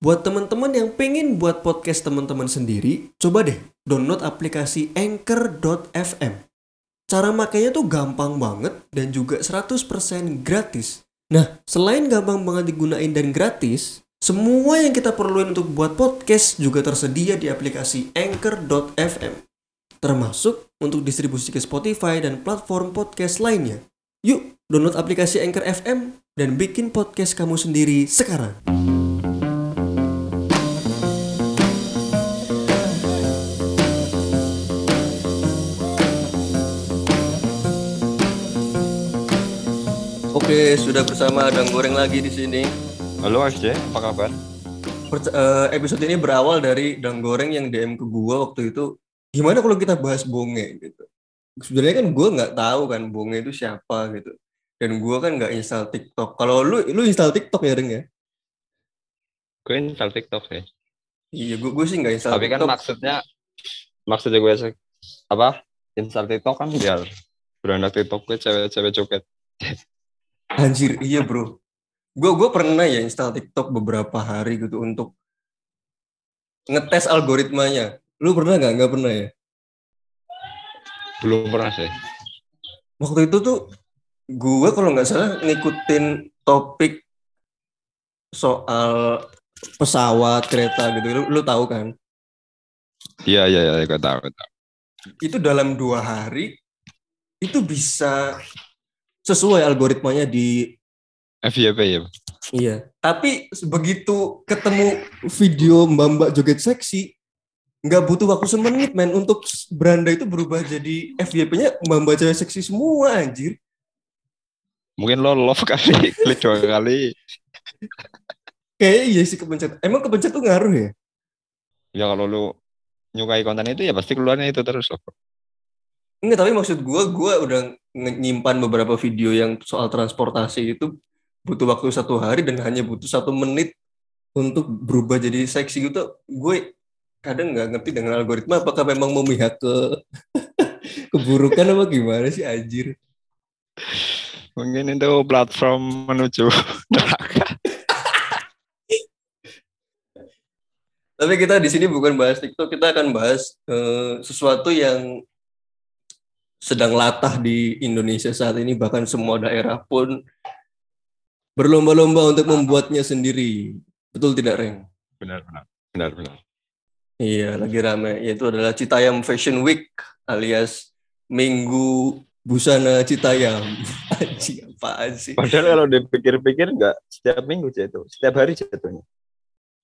Buat teman-teman yang pengen buat podcast teman-teman sendiri, coba deh download aplikasi Anchor.fm. Cara makainya tuh gampang banget dan juga 100% gratis. Nah, selain gampang banget digunain dan gratis, semua yang kita perluin untuk buat podcast juga tersedia di aplikasi Anchor.fm. Termasuk untuk distribusi ke Spotify dan platform podcast lainnya. Yuk, download aplikasi Anchor FM dan bikin podcast kamu sendiri sekarang. Oke, sudah bersama Adang Goreng lagi di sini. Halo FJ, apa kabar? Perc- eh, episode ini berawal dari Dang Goreng yang DM ke gua waktu itu. Gimana kalau kita bahas bonge gitu? Sebenarnya kan gua nggak tahu kan bonge itu siapa gitu. Dan gua kan nggak install TikTok. Kalau lu lu install TikTok ya, Reng ya? Gue install TikTok sih. Iya, gua, gua sih nggak install Tapi kan TikTok. maksudnya maksudnya gue apa? Install TikTok kan biar beranak TikTok gue cewek-cewek joget. Anjir, iya bro. Gue gue pernah ya install TikTok beberapa hari gitu untuk ngetes algoritmanya. Lu pernah nggak? Nggak pernah ya? Belum pernah sih. Waktu itu tuh gue kalau nggak salah ngikutin topik soal pesawat kereta gitu. Lu, lu tahu kan? Iya iya iya, gue tahu. gue tahu. Itu dalam dua hari itu bisa sesuai algoritmanya di FYP ya. Iya. Tapi begitu ketemu video Mbak Mbak joget seksi, nggak butuh waktu semenit men untuk beranda itu berubah jadi FYP-nya Mbak Mbak cewek seksi semua anjir. Mungkin lo love kali, klik dua kali. Kayaknya iya sih kepencet. Emang kepencet tuh ngaruh ya? Ya kalau lu nyukai konten itu ya pasti keluarnya itu terus loh. Enggak, tapi maksud gue, gue udah nyimpan beberapa video yang soal transportasi itu butuh waktu satu hari dan hanya butuh satu menit untuk berubah jadi seksi gitu. Gue kadang nggak ngerti dengan algoritma apakah memang memihak ke keburukan apa gimana sih anjir. Mungkin itu platform menuju neraka. Tapi kita di sini bukan bahas TikTok, kita akan bahas eh, sesuatu yang sedang latah di Indonesia saat ini bahkan semua daerah pun berlomba-lomba untuk membuatnya sendiri. Betul tidak, Reng? Benar benar. Benar benar. Iya, lagi rame. Yaitu adalah Citayam Fashion Week alias Minggu Busana Citayam. Anjing, apaan sih? Padahal kalau dipikir-pikir nggak setiap minggu itu, setiap hari jatuhnya.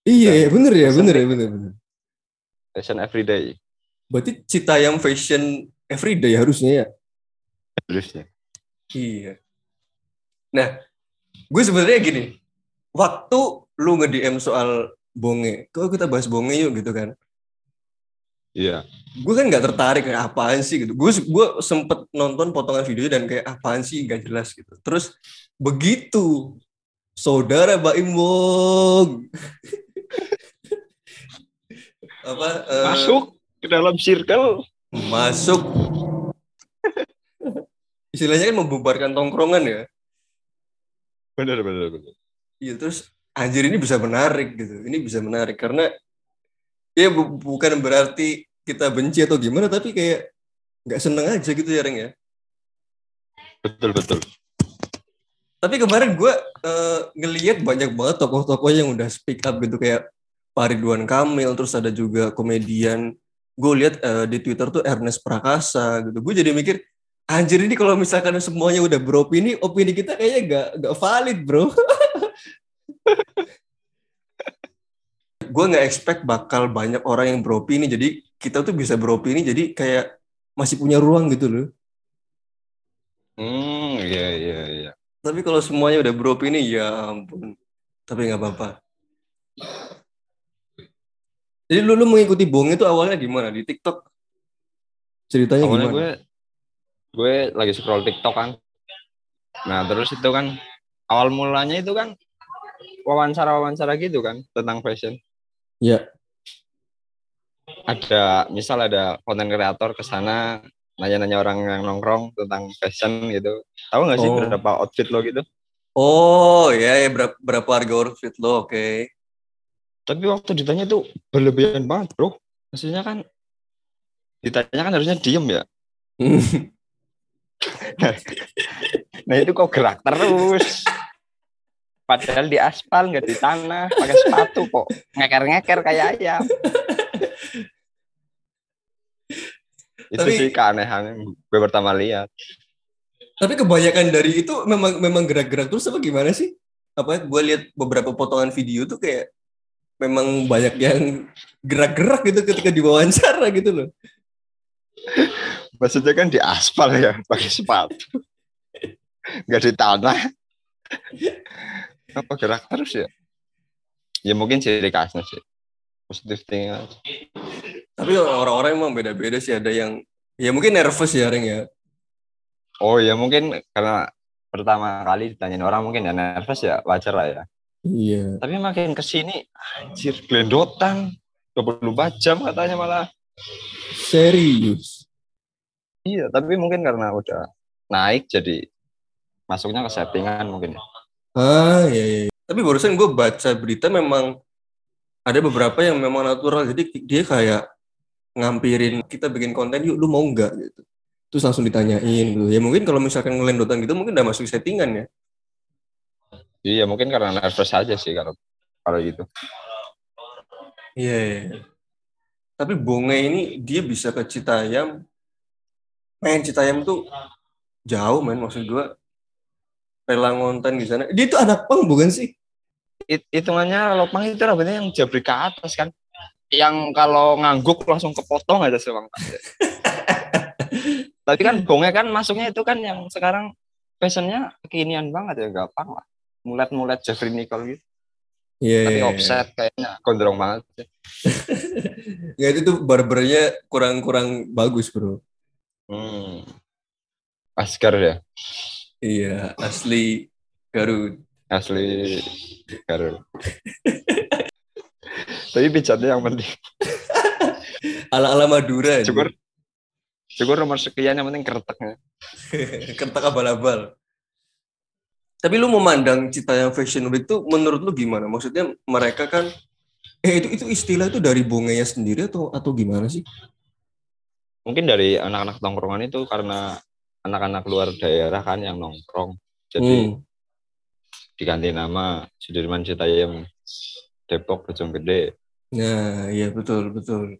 Iya, ya, bener ya, bener ya, bener, bener. Fashion everyday. Berarti Citayam Fashion Everyday harusnya ya? Harusnya. Iya. Nah, gue sebenarnya gini, waktu lu nge-DM soal bonge, kok kita bahas bonge yuk gitu kan. Iya. Gue kan nggak tertarik kayak apaan sih gitu. Gue gue sempet nonton potongan videonya dan kayak apaan sih nggak jelas gitu. Terus begitu saudara Baim Wong apa eh, Masuk ke dalam circle. Masuk istilahnya kan membubarkan tongkrongan ya Benar benar benar. Iya terus anjir ini bisa menarik gitu. Ini bisa menarik karena ya bu- bukan berarti kita benci atau gimana tapi kayak nggak seneng aja gitu ya Reng ya. Betul betul. Tapi kemarin gue eh, ngeliat banyak banget tokoh-tokoh yang udah speak up gitu kayak Pak Ridwan Kamil terus ada juga komedian gue lihat eh, di Twitter tuh Ernest Prakasa gitu. Gue jadi mikir anjir ini kalau misalkan semuanya udah beropini, opini kita kayaknya nggak nggak valid bro. gue nggak expect bakal banyak orang yang beropini jadi kita tuh bisa beropini jadi kayak masih punya ruang gitu loh Hmm, iya iya iya. tapi kalau semuanya udah beropini ya ampun tapi nggak apa-apa jadi lu, lu mengikuti Bong itu awalnya gimana di TikTok ceritanya Awalnya gimana gue gue lagi scroll TikTok kan. Nah, terus itu kan awal mulanya itu kan wawancara-wawancara gitu kan tentang fashion. ya Ada misal ada konten kreator ke sana nanya-nanya orang yang nongkrong tentang fashion gitu. Tahu nggak sih Oh. berapa outfit lo gitu? oh ya, ya berapa, berapa harga outfit lo oke Tapi waktu ditanya itu berlebihan banget, bro. Maksudnya kan ditanya kan harusnya diem ya. Nah itu kok gerak terus. Padahal di aspal nggak di tanah, pakai sepatu kok ngeker-ngeker kayak ayam. itu Tapi- sih keanehan yang gue pertama lihat. Tapi kebanyakan dari itu memang memang gerak-gerak terus apa gimana sih? Apa gue lihat beberapa potongan video tuh kayak memang banyak yang gerak-gerak gitu ketika diwawancara gitu loh. Maksudnya kan di aspal ya, pakai sepatu. Nggak di tanah. Apa gerak terus ya? Ya mungkin ciri khasnya sih. Positif aja. Tapi orang-orang emang beda-beda sih ada yang ya mungkin nervous ya Reng ya. Oh ya mungkin karena pertama kali ditanyain orang mungkin ya nervous ya wajar lah ya. Iya. Tapi makin ke sini anjir gelendotan 24 jam katanya malah. Serius. Iya, tapi mungkin karena udah naik jadi masuknya ke settingan mungkin ya. Ah iya iya. Tapi barusan gue baca berita memang ada beberapa yang memang natural. Jadi dia kayak ngampirin kita bikin konten yuk lu mau nggak gitu. Terus langsung ditanyain gitu. Ya mungkin kalau misalkan ngelendotan gitu mungkin udah masuk settingan ya. Iya, mungkin karena nervous aja sih kalau kalau gitu. Iya. iya. Tapi Bonge ini dia bisa ke Citayam. Men Citayam tuh jauh men maksud gua. Rela ngonten di sana. Dia tuh anak pang bukan sih? It- hitungannya lopang itu rambutnya yang jabri ke atas kan. Yang kalau ngangguk langsung kepotong aja sih Bang. Tapi kan bongnya kan masuknya itu kan yang sekarang fashionnya kekinian banget ya gampang lah. Mulet-mulet Jeffrey Nicole gitu. Iya. Tapi iya, iya. offset kayaknya gondrong banget. Ya itu tuh barbernya kurang-kurang bagus bro. Hmm. Askar ya. Iya asli Garut. Asli Garut. Tapi pijatnya yang penting. Ala-ala Madura. Syukur. Syukur nomor sekian yang penting kereteknya. Kentak abal-abal. Tapi lu memandang Citayam Fashion Week itu menurut lu gimana? Maksudnya mereka kan eh itu itu istilah itu dari bongenya sendiri atau atau gimana sih? Mungkin dari anak-anak tongkrongan itu karena anak-anak luar daerah kan yang nongkrong. Jadi Hmm. diganti nama Sudirman Citayam Depok Bojonggede. Nah, iya betul betul.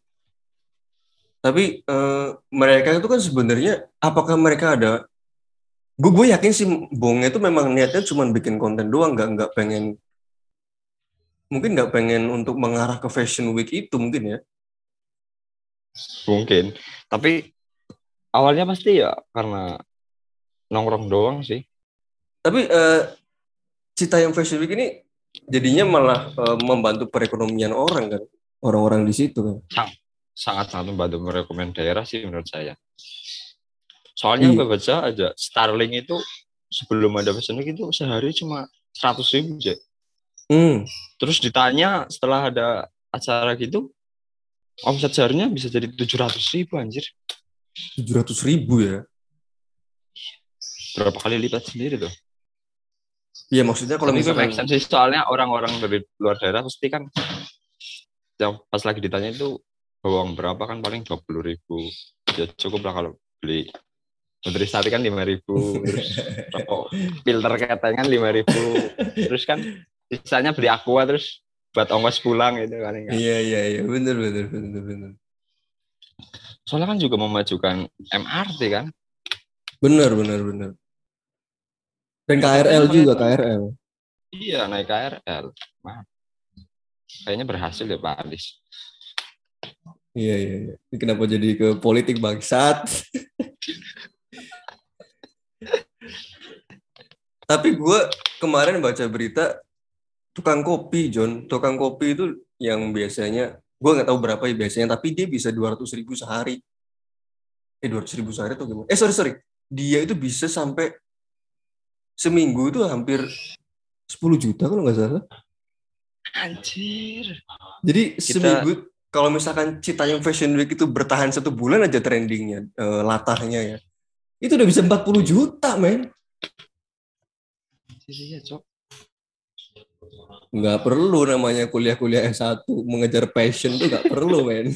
Tapi eh, mereka itu kan sebenarnya apakah mereka ada gue gue yakin sih Bongnya itu memang niatnya cuma bikin konten doang nggak nggak pengen mungkin nggak pengen untuk mengarah ke Fashion Week itu mungkin ya Mungkin. Tapi awalnya pasti ya karena nongkrong doang sih. Tapi eh, Citayam Fashion Week ini jadinya malah eh, membantu perekonomian orang kan, orang-orang di situ kan. Sangat-sangat membantu merekomend daerah sih menurut saya. Soalnya Iya. gue baca aja Starling itu sebelum ada Fashion Week itu sehari cuma 100 ribu aja. Hmm, Terus ditanya setelah ada acara gitu, omset seharinya bisa jadi 700 ribu anjir. tujuh ratus ribu ya. Berapa kali lipat sendiri tuh. Iya maksudnya kalau misalkan make sense sih, soalnya orang-orang dari luar daerah pasti kan yang pas lagi ditanya itu bawang berapa kan paling 20 ribu. Ya cukup lah kalau beli Nutrisari kan 5 ribu, terus rokok filter ketengan 5 ribu, terus kan sisanya beli aqua terus buat ongkos pulang gitu kan. Iya iya iya benar benar benar benar. Soalnya kan juga memajukan MRT kan. Benar benar benar. Dan KRL juga KRL. Iya naik KRL. Wah. Kayaknya berhasil ya Pak Anies. Iya iya iya. Ini kenapa jadi ke politik bangsat? Tapi gue kemarin baca berita tukang kopi John, tukang kopi itu yang biasanya gue nggak tahu berapa ya biasanya, tapi dia bisa 200 ribu sehari. Eh 200 ribu sehari atau gimana? Eh sorry sorry, dia itu bisa sampai seminggu itu hampir 10 juta kalau nggak salah. Anjir. Jadi Kita- seminggu kalau misalkan Citayam Fashion Week itu bertahan satu bulan aja trendingnya, eh, latahnya ya. Itu udah bisa 40 juta, men. Iya, Cok. nggak perlu namanya kuliah-kuliah S1 mengejar passion tuh nggak perlu men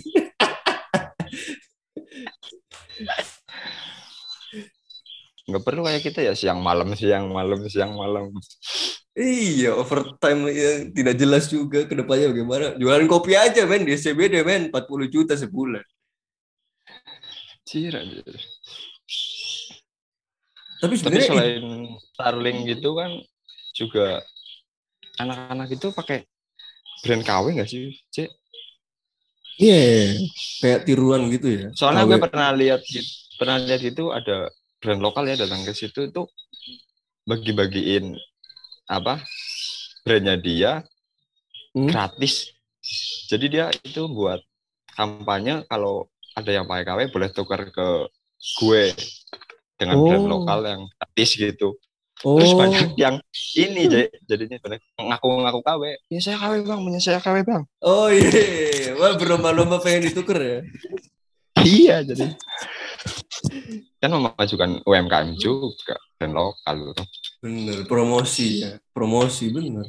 nggak perlu kayak kita ya siang malam siang malam siang malam iya overtime ya tidak jelas juga ke depannya bagaimana jualan kopi aja men di SCBD men 40 juta sebulan Cira, anjir. Tapi selain Starling gitu kan juga anak-anak itu pakai brand KW nggak sih Cek? iya kayak tiruan gitu ya soalnya KW. gue pernah lihat pernah lihat itu ada brand lokal ya datang ke situ itu bagi-bagiin apa brandnya dia Hmm. gratis jadi dia itu buat kampanye kalau ada yang pakai KW boleh tukar ke gue dengan brand Oh. lokal yang gratis gitu oh terus banyak yang ini jadi jadinya banyak ngaku-ngaku KW ya saya KW bang punya saya KW bang oh iya wah berlomba-lomba pengen ditukar ya iya jadi kan memajukan UMKM juga brand lokal. Bener, promosi ya. Promosi, bener.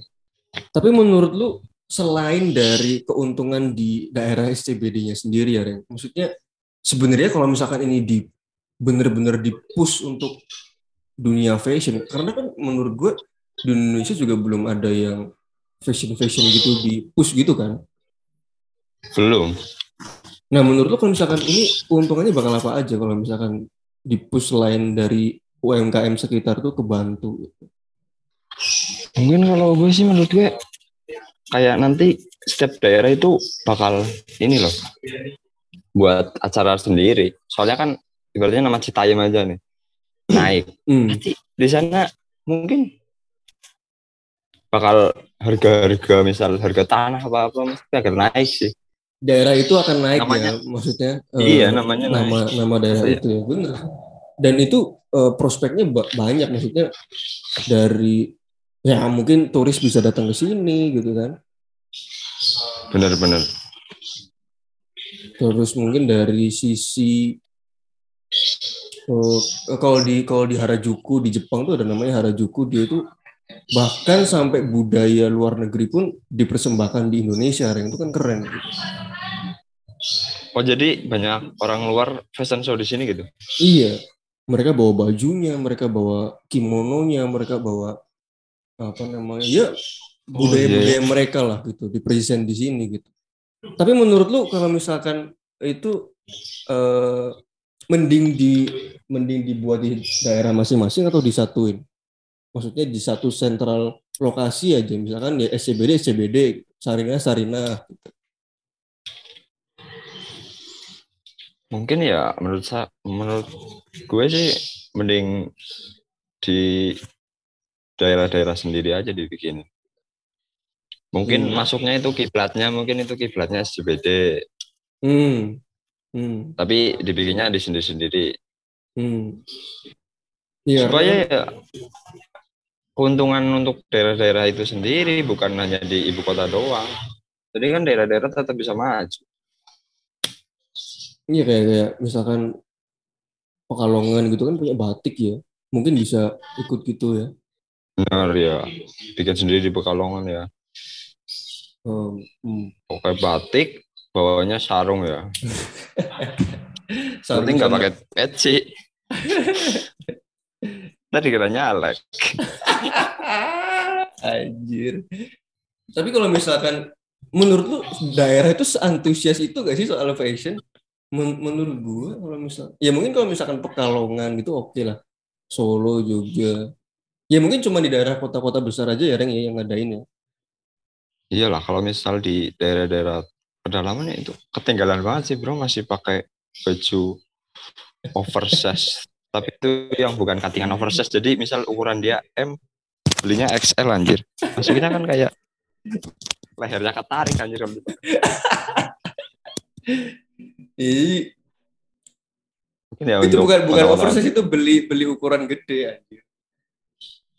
Tapi menurut lu, selain dari keuntungan di daerah SCBD-nya sendiri ya, Ren, maksudnya sebenarnya kalau misalkan ini di bener-bener di-push untuk dunia fashion, karena kan menurut gue di Indonesia juga belum ada yang fashion-fashion gitu di-push gitu kan. belum Nah, menurut lu kalau misalkan ini keuntungannya bakal apa aja kalau misalkan di-push selain dari UMKM sekitar tuh kebantu gitu. Mungkin kalau gue sih menurut gue kayak nanti setiap daerah itu bakal ini loh buat acara sendiri. Soalnya kan ibaratnya nama Citayam aja nih naik. Hmm. Nanti di sana mungkin bakal harga-harga misal harga tanah apa apa mesti agak naik sih. daerah itu akan naik Namanya- ya maksudnya Iya, eh, namanya nama nama daerah Iya. itu ya bener dan itu eh, prospeknya ba- banyak maksudnya dari ya mungkin turis bisa datang ke sini gitu kan Bener-bener. terus mungkin dari sisi eh, kalau di kalau di Harajuku di Jepang tuh ada namanya Harajuku dia itu bahkan sampai budaya luar negeri pun dipersembahkan di Indonesia yang itu kan keren gitu. Oh jadi banyak orang luar fashion show di sini gitu. Iya, mereka bawa bajunya, mereka bawa kimononya, mereka bawa apa namanya, ya budaya-budaya mereka lah gitu, dipresent di sini gitu. Tapi menurut lu kalau misalkan itu eh, mending di mending dibuat di daerah masing-masing atau disatuin? Maksudnya di satu sentral lokasi aja, misalkan ya SCBD SCBD, Sarina Sarina. Gitu. Mungkin ya menurut saya menurut gue sih mending di daerah-daerah sendiri aja dibikin. Mungkin Hmm. masuknya itu kiblatnya mungkin itu kiblatnya SCBD, Hmm. Hmm. tapi dibikinnya di sendiri-sendiri. Hmm. Iya, Supaya ya keuntungan untuk daerah-daerah itu sendiri bukan hanya di ibu kota doang. Jadi kan daerah-daerah tetap bisa maju. Iya kayak kayak misalkan Pekalongan gitu kan punya batik ya. Mungkin bisa ikut gitu ya. Benar ya, bikin sendiri di Pekalongan ya. Hmm, hmm. Pakai batik, bawahnya sarung ya. Sarung Penting nggak pakai peci. Tadi kira nyalek. Anjir. Tapi kalau misalkan menurut lu daerah itu seantusias itu gak sih soal fashion? Men- menurut gua kalau misal ya mungkin kalau misalkan Pekalongan gitu oke lah. Solo, Jogja. Ya mungkin cuma di daerah kota-kota besar aja ya Reng ya yang ngadain ya. Iyalah kalau misal di daerah-daerah pedalaman ya itu ketinggalan banget sih bro masih pakai baju oversize. Tapi itu yang bukan cuttingan oversize. Jadi misal ukuran dia M, belinya XL anjir. Masukinnya kan kayak lehernya ketarik anjir. Jadi Mungkin ya itu untuk bukan bukan oversize itu beli beli ukuran gede anjir.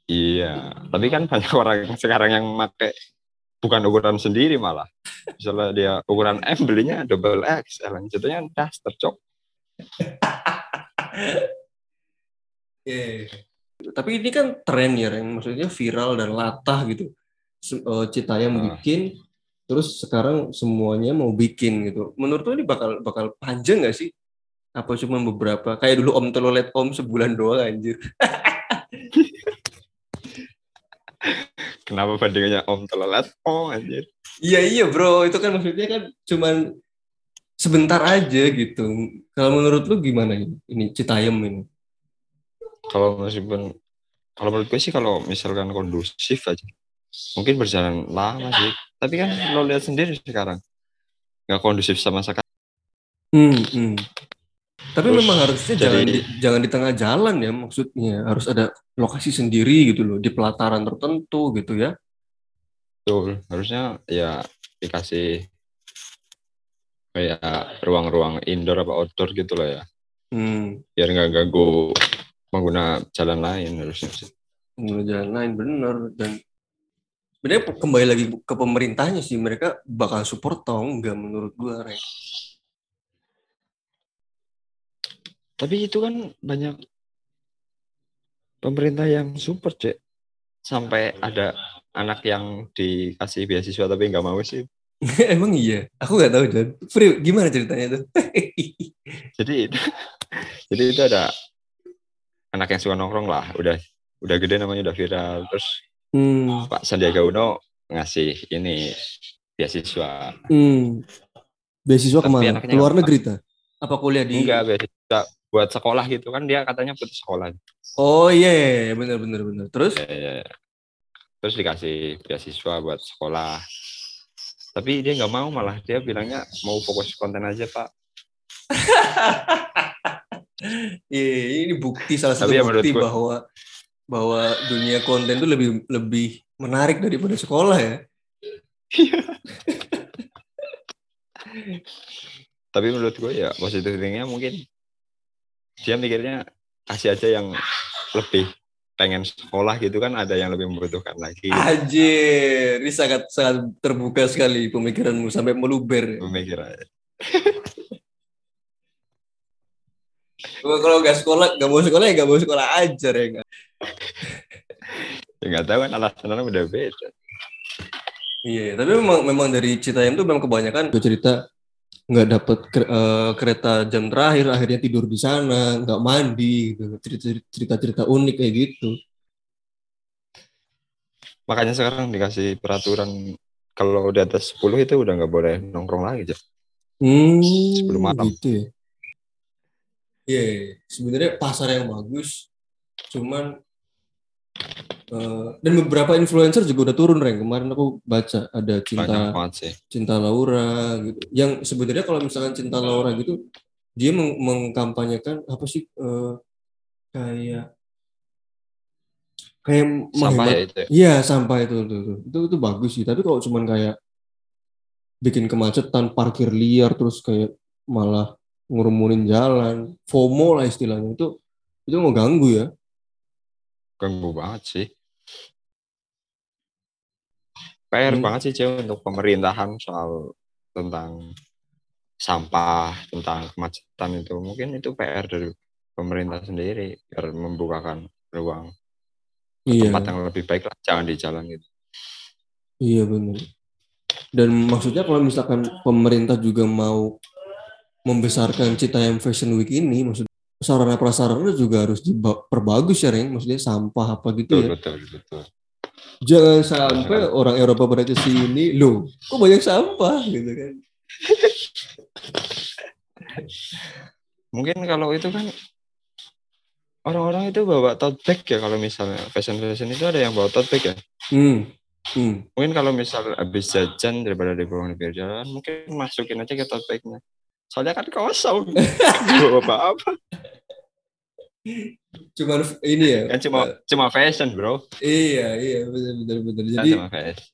Iya, tapi kan banyak orang sekarang yang pakai bukan ukuran sendiri malah. Misalnya dia ukuran M belinya double XL, jatuhnya daster cok. Iya. Tapi ini kan tren ya, Ren. maksudnya viral dan latah gitu. eh, Citayam Ah. bikin, terus sekarang semuanya mau bikin gitu. Menurut lu ini bakal bakal panjang nggak sih? Apa cuma beberapa? Kayak dulu Om Telolet Om sebulan doang anjir. Kenapa bandingannya Om telat? Oh anjir. Iya iya bro, itu kan maksudnya kan cuman sebentar aja gitu. Kalau menurut lu gimana ini? Ini Citayam ini? Kalau meskipun kalau menurut gue sih kalau misalkan kondusif aja mungkin berjalan lama sih. Tapi kan lo lihat sendiri sekarang nggak kondusif sama sekali. Hmm, hmm. Tapi Terus memang harusnya jadi- jangan di, jangan di tengah jalan ya maksudnya harus ada lokasi sendiri gitu loh di pelataran tertentu gitu ya. Betul. Harusnya ya dikasih kayak ruang-ruang indoor apa outdoor gitu lah ya. Hmm, Biar nggak ganggu pengguna jalan lain harusnya sih. pengguna jalan lain bener dan sebenarnya kembali lagi ke pemerintahnya sih mereka bakal support atau enggak menurut gua Rek. Tapi itu kan banyak pemerintah yang support, Cek. Sampai ada anak yang dikasih beasiswa tapi nggak mau sih. Emang iya, aku nggak tahu John. Free, gimana ceritanya tuh? Jadi jadi itu ada anak yang suka nongkrong lah, udah udah gede namanya udah viral. Terus hmm, Pak Sandiaga Uno ngasih ini beasiswa. hmm. Beasiswa Tapi ke mana? Ke luar negeri ta? Apa kuliah di? Enggak beasiswa buat sekolah gitu kan dia katanya putus sekolah. Oh iya, iya, iya, bener bener bener. Terus? Ya, ya, ya. Terus dikasih beasiswa buat sekolah. Tapi dia nggak mau malah dia bilangnya mau fokus konten aja pak. Iya, ini bukti salah satu Tapi ya bukti gue- bahwa bahwa dunia konten itu lebih lebih menarik daripada sekolah ya. Tapi menurut gue ya positif thinkingnya mungkin dia mikirnya kasih aja yang lebih pengen sekolah gitu kan ada yang lebih membutuhkan lagi Anjir, ini sangat sangat terbuka sekali pemikiranmu sampai meluber. pemikiran. Kalau nggak sekolah, nggak mau sekolah ya nggak mau sekolah aja ya nggak? Ya nggak tahu kan alasannya udah beda. Iya, tapi memang memang dari Citayam tuh memang kebanyakan cerita nggak dapet ke- eh, kereta jam terakhir, akhirnya tidur di sana, nggak mandi, gitu. cerita-cerita unik kayak gitu. Makanya sekarang dikasih peraturan kalau di atas 10 itu udah nggak boleh nongkrong lagi. Cak. Hmm, Sebelum malam. gitu ya. Iya, iya. sebenarnya pasar yang bagus, cuman eh, dan beberapa influencer juga udah turun, Reng. Kemarin aku baca ada cinta. Cinta Laura gitu. Yang sebenarnya kalau misalkan Cinta Laura gitu, dia meng- mengkampanyekan apa sih eh, kayak kayak Sampah ya itu. ya. Iya sampah itu itu, itu itu itu bagus sih. Tapi kalau cuman kayak bikin kemacetan, parkir liar, terus kayak malah ngurumunin jalan, FOMO lah istilahnya itu itu mau ganggu ya. Ganggu banget sih. PR Hmm. banget sih Cewek untuk pemerintahan soal tentang sampah, tentang kemacetan itu. Mungkin itu PR dari pemerintah sendiri biar membukakan ruang Iya, tempat yang lebih baik lah, jangan di jalan gitu. iya benar. Dan maksudnya kalau misalkan pemerintah juga mau membesarkan Citayam Fashion Week ini, maksud sarana prasarana juga harus diperbagus ya, Reng. Maksudnya sampah apa gitu Betul, ya. betul, betul. Jangan sampai orang Eropa pada ke sini, loh, kok banyak sampah gitu kan. Mungkin kalau itu kan orang-orang itu bawa tote bag ya kalau misalnya fashion fashion itu ada yang bawa tote bag ya. Hmm. Hmm. Mungkin kalau misal habis jajan daripada di pinggir jalan, mungkin masukin aja ke tote bagnya. Soalnya kan kosong. Bawa apa-apa. Cuman ini ya. Kan cuma cuma fashion, Bro. Iya, iya, benar benar benar. Kan Jadi cuma fashion.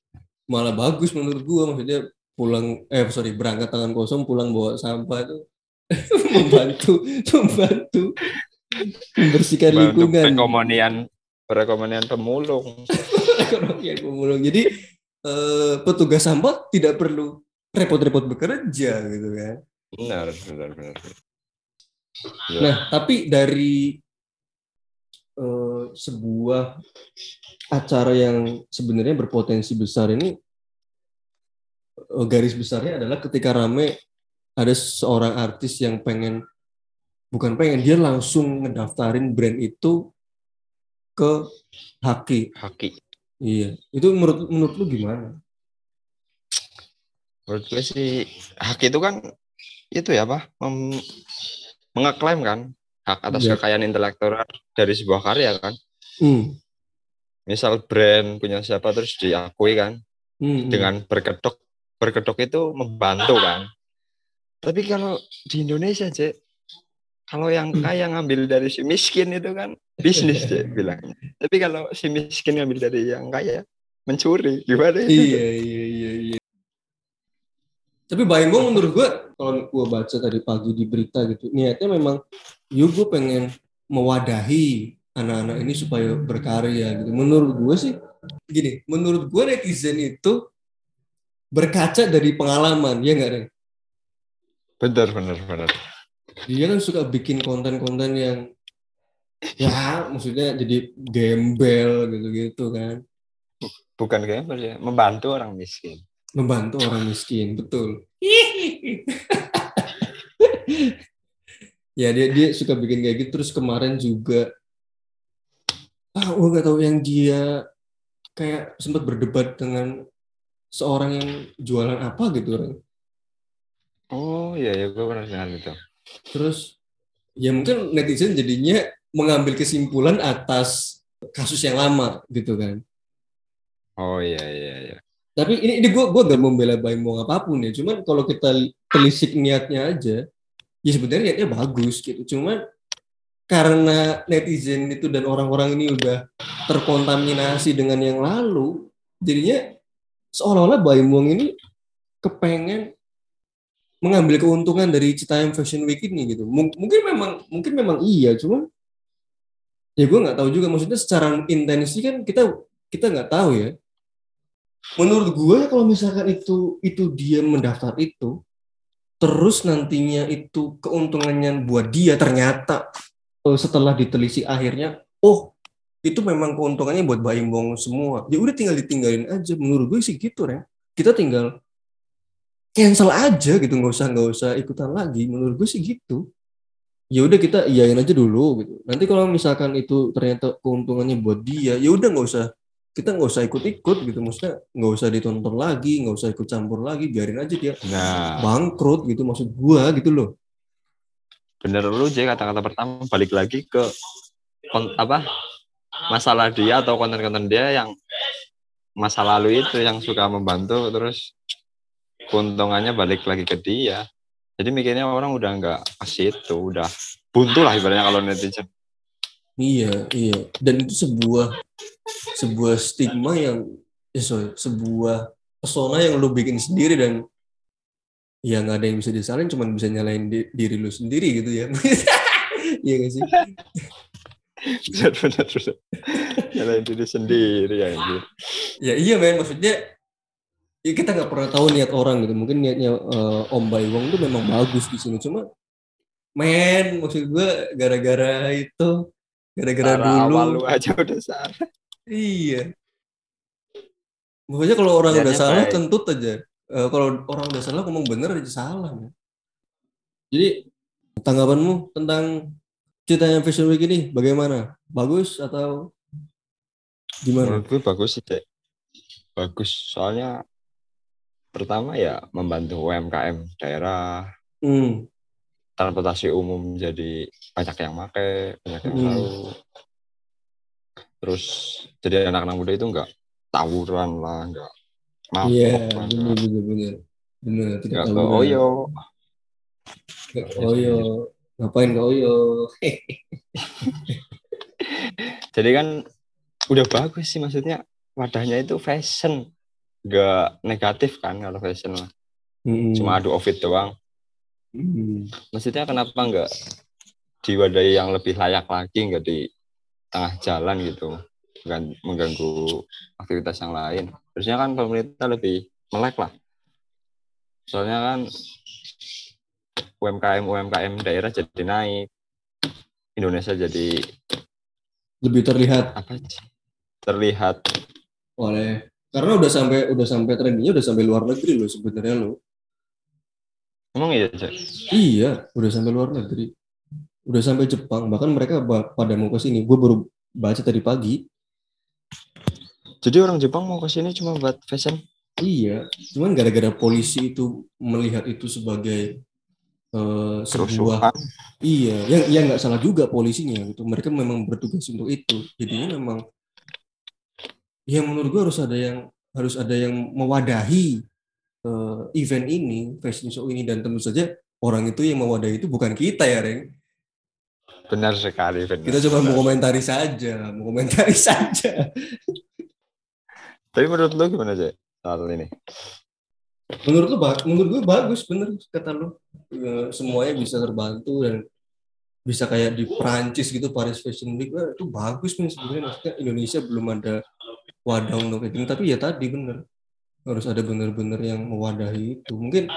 malah bagus menurut gua maksudnya pulang eh sorry berangkat tangan kosong pulang bawa sampah itu membantu membantu membersihkan lingkungan perekonomian perekonomian pemulung. ekonomi yang pemulung. Jadi eh, petugas sampah tidak perlu repot-repot bekerja gitu kan. Benar, benar, benar. Ya. Nah, tapi dari eh, sebuah acara yang sebenarnya berpotensi besar ini eh, garis besarnya adalah ketika rame ada seorang artis yang pengen bukan pengen dia langsung ngedaftarin brand itu ke Haki. Haki. Iya, itu menurut menurut lu gimana? Menurut gue sih hak itu kan itu ya apa? Mem- mengeklaim kan hak atas Iya. kekayaan intelektual dari sebuah karya kan. Hmm. Misal brand punya siapa terus diakui kan hmm. dengan berkedok berkedok itu membantu kan. Tapi kalau di Indonesia, Cek, kalau yang Hmm. kaya ngambil dari si miskin itu kan bisnis, Cek, bilangnya. Tapi kalau si miskin ngambil dari yang kaya, mencuri. Gimana itu? Iya, iya, iya, Tapi Bayembong menurut gua kalau gua baca tadi pagi di berita gitu, niatnya memang yuk gue pengen mewadahi anak-anak ini supaya berkarya gitu. Menurut gue sih gini, menurut gue netizen itu berkaca dari pengalaman, ya nggak Ren? Bener, bener, bener. Dia kan suka bikin konten-konten yang ya maksudnya jadi gembel gitu-gitu kan. Bukan gambler ya, membantu orang miskin. Membantu orang miskin, betul. ya dia dia suka bikin kayak gitu terus kemarin juga ah gue gak tahu yang dia kayak sempat berdebat dengan seorang yang jualan apa gitu Ren. Oh iya, ya gue pernah dengar itu. terus ya mungkin netizen jadinya mengambil kesimpulan atas kasus yang lama gitu kan Oh iya, iya, iya. Tapi ini ini gue gue gak membela Baimong apa pun ya. Cuman kalau kita telisik niatnya aja ya sebenarnya niatnya bagus gitu. Cuman karena netizen itu dan orang-orang ini udah terkontaminasi dengan yang lalu jadinya seolah-olah Baimong ini kepengen mengambil keuntungan dari Citayam Fashion Week ini gitu. Mung- mungkin memang mungkin memang iya cuman ya gue nggak tahu juga. Maksudnya secara intensi kan kita kita nggak tahu ya menurut gue kalau misalkan itu itu dia mendaftar itu terus nantinya itu keuntungannya buat dia ternyata eh, setelah ditelisik akhirnya oh itu memang keuntungannya buat Baimbong semua. Ya udah tinggal ditinggalin aja. Menurut gue sih gitu Ren. Kita tinggal cancel aja gitu. Nggak usah nggak usah ikutan lagi. Menurut gue sih gitu. Ya udah kita iyain aja dulu gitu. Nanti kalau misalkan itu ternyata keuntungannya buat dia ya udah nggak usah kita nggak usah ikut-ikut gitu maksudnya nggak usah ditonton lagi nggak usah ikut campur lagi biarin aja dia Nah, bangkrut gitu maksud gua gitu loh. Bener lu J kata-kata pertama balik lagi ke kon- apa masalah dia atau konten-konten dia yang masa lalu itu yang suka membantu terus keuntungannya balik lagi ke dia. Jadi mikirnya orang udah nggak ke situ udah buntu lah ibaratnya kalau netizen iya iya. Dan itu sebuah sebuah stigma yang eh, sorry, sebuah pesona yang lu bikin sendiri dan ya nggak ada yang bisa disalahin cuman bisa nyalain di- diri lu sendiri gitu ya. Iya gak sih? Bener bener bener nyalain diri sendiri ya anjir. ya iya men. Maksudnya ya kita nggak pernah tahu niat orang gitu. Mungkin niatnya eh, Om Baywong itu memang bagus di sini. Cuma men maksud gue gara-gara itu gara-gara dulu awal lu aja udah salah iya pokoknya kalau orang udah salah baik. kentut aja Eh, kalau orang udah salah ngomong bener aja salah men. jadi tanggapanmu tentang ceritanya Fashion Week ini bagaimana bagus atau gimana menurut gue bagus sih Dek. bagus soalnya pertama ya membantu UMKM daerah hmm. transportasi umum jadi banyak yang make banyak yang Hmm. tahu terus jadi anak-anak muda itu enggak tawuran lah enggak mabok iya bener bener bener tidak enggak tahu ke oyo Nggak ke Oyo. Ngapain ke Oyo? jadi kan udah bagus sih maksudnya wadahnya itu fashion enggak negatif kan kalau fashion lah Hmm. cuma adu outfit doang Hmm. maksudnya kenapa enggak diwadahi yang lebih layak lagi enggak di tengah jalan gitu. Bukan mengganggu aktivitas yang lain. Harusnya kan pemerintah lebih melek lah. Soalnya kan UMKM UMKM daerah jadi naik. Indonesia jadi lebih terlihat. Apa terlihat. Oleh karena udah sampai udah sampai trendingnya udah sampai luar negeri loh sebenarnya lo emang iya Cek? iya udah sampai luar negeri udah sampai Jepang bahkan mereka pada mau ke sini. Gue baru baca tadi pagi. Jadi orang Jepang mau ke sini cuma buat fashion? Iya cuman gara-gara polisi itu melihat itu sebagai eh, sebuah iya yang yang nggak salah juga polisinya gitu. Mereka memang bertugas untuk itu. Jadinya memang ya menurut gue harus ada yang harus ada yang mewadahi eh, event ini fashion show ini. Dan tentu saja orang itu yang mewadahi itu bukan kita ya Reng benar sekali benar. kita cuma mau komentari saja mau komentari saja. Tapi menurut lo gimana Cek? soal ini? Menurut lu ba- menurut gue bagus bener kata lu. Eh, semuanya bisa terbantu dan bisa kayak di Prancis gitu Paris Fashion Week itu bagus nih sebenarnya. Maksudnya Indonesia belum ada wadah untuk gini tapi ya tadi bener. Harus ada bener-bener yang mewadahi itu. Mungkin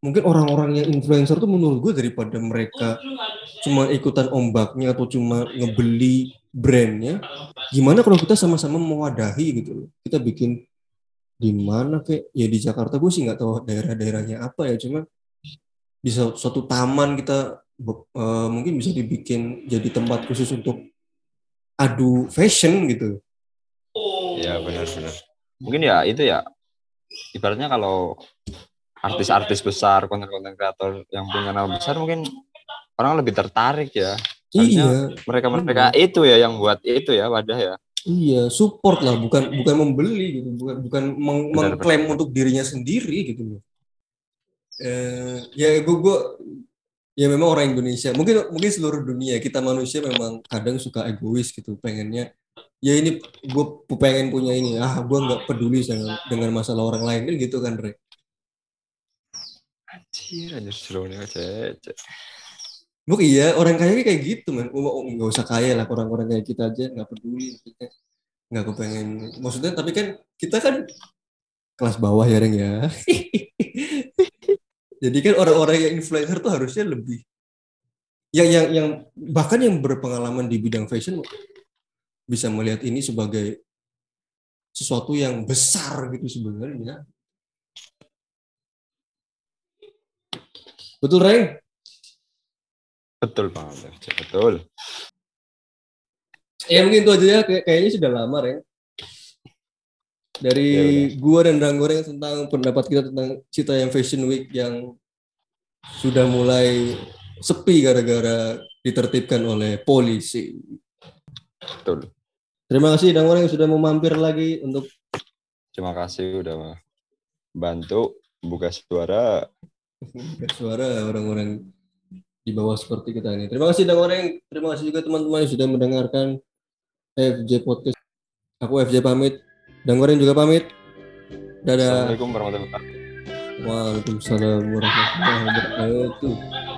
mungkin orang-orang yang influencer tuh menurut gue daripada mereka cuma ikutan ombaknya atau cuma ngebeli brandnya gimana kalau kita sama-sama mewadahi gitu loh? Kita bikin di mana kayak ya di Jakarta gue sih nggak tahu daerah-daerahnya apa ya cuma di su- suatu taman kita eh, mungkin bisa dibikin jadi tempat khusus untuk adu fashion gitu. Ya benar-benar. Mungkin ya itu ya ibaratnya kalau artis-artis besar konten-konten kreator yang punya nama besar mungkin orang lebih tertarik ya. Iya. mereka-mereka itu ya yang buat itu ya wadah ya. Iya support lah bukan bukan membeli gitu bukan bukan meng- Benar, mengklaim untuk dirinya sendiri gitu loh. Eh ya gue gue ya memang orang Indonesia mungkin mungkin seluruh dunia kita manusia memang kadang suka egois gitu pengennya ya ini gue pengen punya ini ah gue nggak peduli dengan dengan masalah orang lain kan gitu kan Re anjir anjir seru nih Cek. Mungkin iya orang kaya kayak gitu man. Oh, nggak usah kaya lah orang-orang kayak kita aja nggak peduli nggak kepengen maksudnya tapi kan kita kan kelas bawah ya Reng ya. Jadi kan orang-orang yang influencer tuh harusnya lebih yang yang yang bahkan yang berpengalaman di bidang fashion bisa melihat ini sebagai sesuatu yang besar gitu sebenarnya betul Reng betul Cek. betul Ya mungkin itu aja ya, Kay- kayaknya sudah lama ya. Dari Ya gua dan Ranggoreng tentang pendapat kita tentang Cita yang Fashion Week yang sudah mulai sepi gara-gara ditertibkan oleh polisi. betul Terima kasih Ranggoreng sudah mau mampir lagi untuk terima kasih udah bantu buka suara suara orang-orang di bawah seperti kita ini. Terima kasih Ranggoreng, terima kasih juga teman-teman yang sudah mendengarkan FJ Podcast. Aku FJ pamit, Ranggoreng juga pamit. Dadah. Assalamualaikum warahmatullahi wabarakatuh Waalaikumsalam warahmatullahi wabarakatuh.